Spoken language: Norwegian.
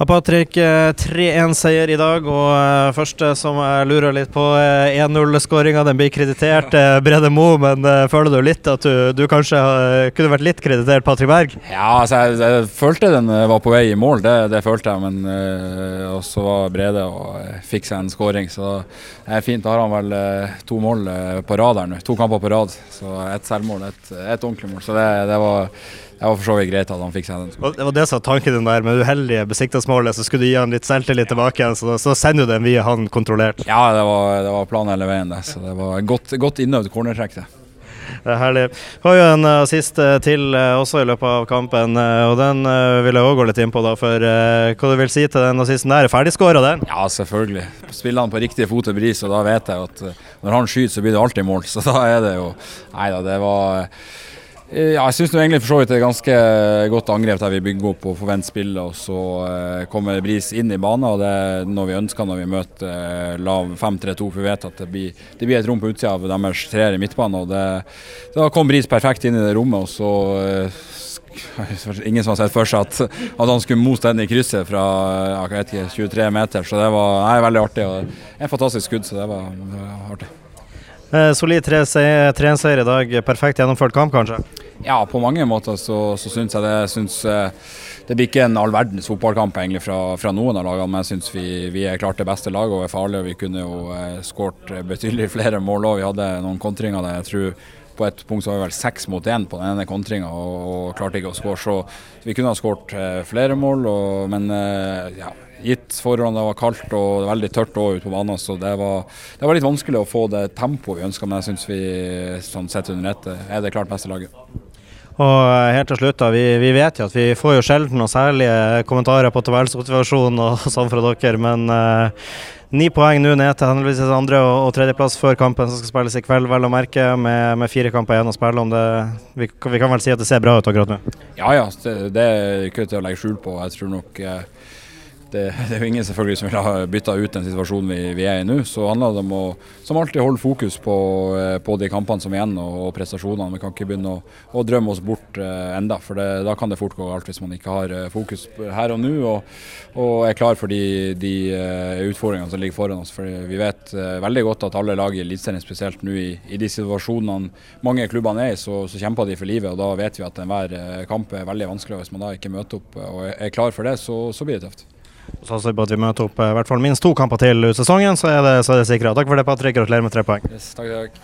Ja, Patrick, 3-1-seier i dag, og uh, første som jeg lurer litt på, 1-0-skåringa. Den blir kreditert Brede Mo, men føler du litt at du, du kanskje kunne vært litt kreditert Patrick Berg? Ja, altså, jeg, jeg, følte den var på vei i mål, det, det følte jeg. Men også var Brede og fikk seg en skåring, så det er fint. Da har han vel to mål på rad her nå. To kamper på rad. Så ett selvmål, ett et ordentlig mål. Så det, det var det var for så vidt greit at han fikk seg den. Det var det som var tanken din der, med uheldige besiktigsmålet, så skulle du gi han litt selvtillit tilbake igjen, så, så sender du den via han kontrollert. Ja, det var, det var planen hele veien, det. Så det var godt, godt innøvd cornertrekk, det. Det er herlig. Har jo en assist til uh, også i løpet av kampen, og den vil jeg òg gå litt inn på. da, for Hva du vil si til den assisten der? Ferdigskåra den? Ja, selvfølgelig. Spiller han på riktig fot til bris, og da vet jeg at når han skyter, så blir det alltid mål. Så da er det jo Nei da, det var Eh, ja, jeg syns egentlig for så vidt det er ganske godt angrep der vi bygger opp og forventer spillet. Og så eh, kommer Bris inn i banen, og det er noe vi ønsker når vi møter eh, lav 5-3-2. For vi vet at det blir, det blir, et rom på utsida av deres treer i midtbanen. og det, Da kom Bris perfekt inn i det rommet, og så eh, Ingen som har sett for seg at, at han skulle mose den i krysset fra jeg vet ikke, 23 meter. Så det var nei, veldig artig. og En fantastisk skudd, så det var, det var artig. Eh, solid 3-1-seier i dag. Perfekt gjennomført kamp, kanskje? Ja, på mange måter så, så syns jeg det. Synes, eh, det blir ikke en all verdens fotballkamp egentlig fra, fra, noen av lagene, men jeg syns vi, vi, er klart det beste laget og er farlige. Vi kunne jo eh, skåret betydelig flere mål òg. Vi hadde noen kontringer der jeg tror på et punkt så var vi vel seks mot én på den ene kontringa og, og, klarte ikke å skåre. Så vi kunne ha skåret eh, flere mål, og, men eh, ja gitt forholdene det var kaldt og veldig tørt ute på banen. Så det var, det var, litt vanskelig å få det tempoet vi ønska, men jeg syns vi sånn sett under ett er det klart beste laget. Og helt til slutt, da, vi, vi, vet jo at vi får jo sjelden noen særlige kommentarer på tabellsmotivasjon og sånn fra dere, men uh, ni poeng nå ned til henholdsvis andre- og, og tredjeplass før kampen som skal spilles i kveld, vel å merke, med, med fire kamper igjen å spille. om det, vi, vi, kan vel si at det ser bra ut akkurat nå? Ja ja, det, det er ikke til å legge skjul på. Jeg tror nok uh, det, det, er jo ingen selvfølgelig som vil ha bytta ut den situasjonen vi, vi, er i nå. Så handler det om å som alltid holde fokus på, eh, på de kampene som er igjen og, og, prestasjonene. Vi kan ikke begynne å, å drømme oss bort eh, enda, for det, da kan det fort gå galt hvis man ikke har uh, fokus her og nå og, og, er klar for de, de utfordringene som ligger foran oss. For Vi vet veldig godt at alle lag i Eliteserien, spesielt nå i, i, de situasjonene mange klubbene er i, så, så, kjemper de for livet. og Da vet vi at enhver kamp er veldig vanskelig. og Hvis man da ikke møter opp og er klar for det, så, så blir det tøft. Satser på at vi møter opp eh, i hvert fall minst to kamper til ut sesongen, så er det, så det sikra. Takk for det, Patrick. Gratulerer med tre poeng. Yes, takk, takk.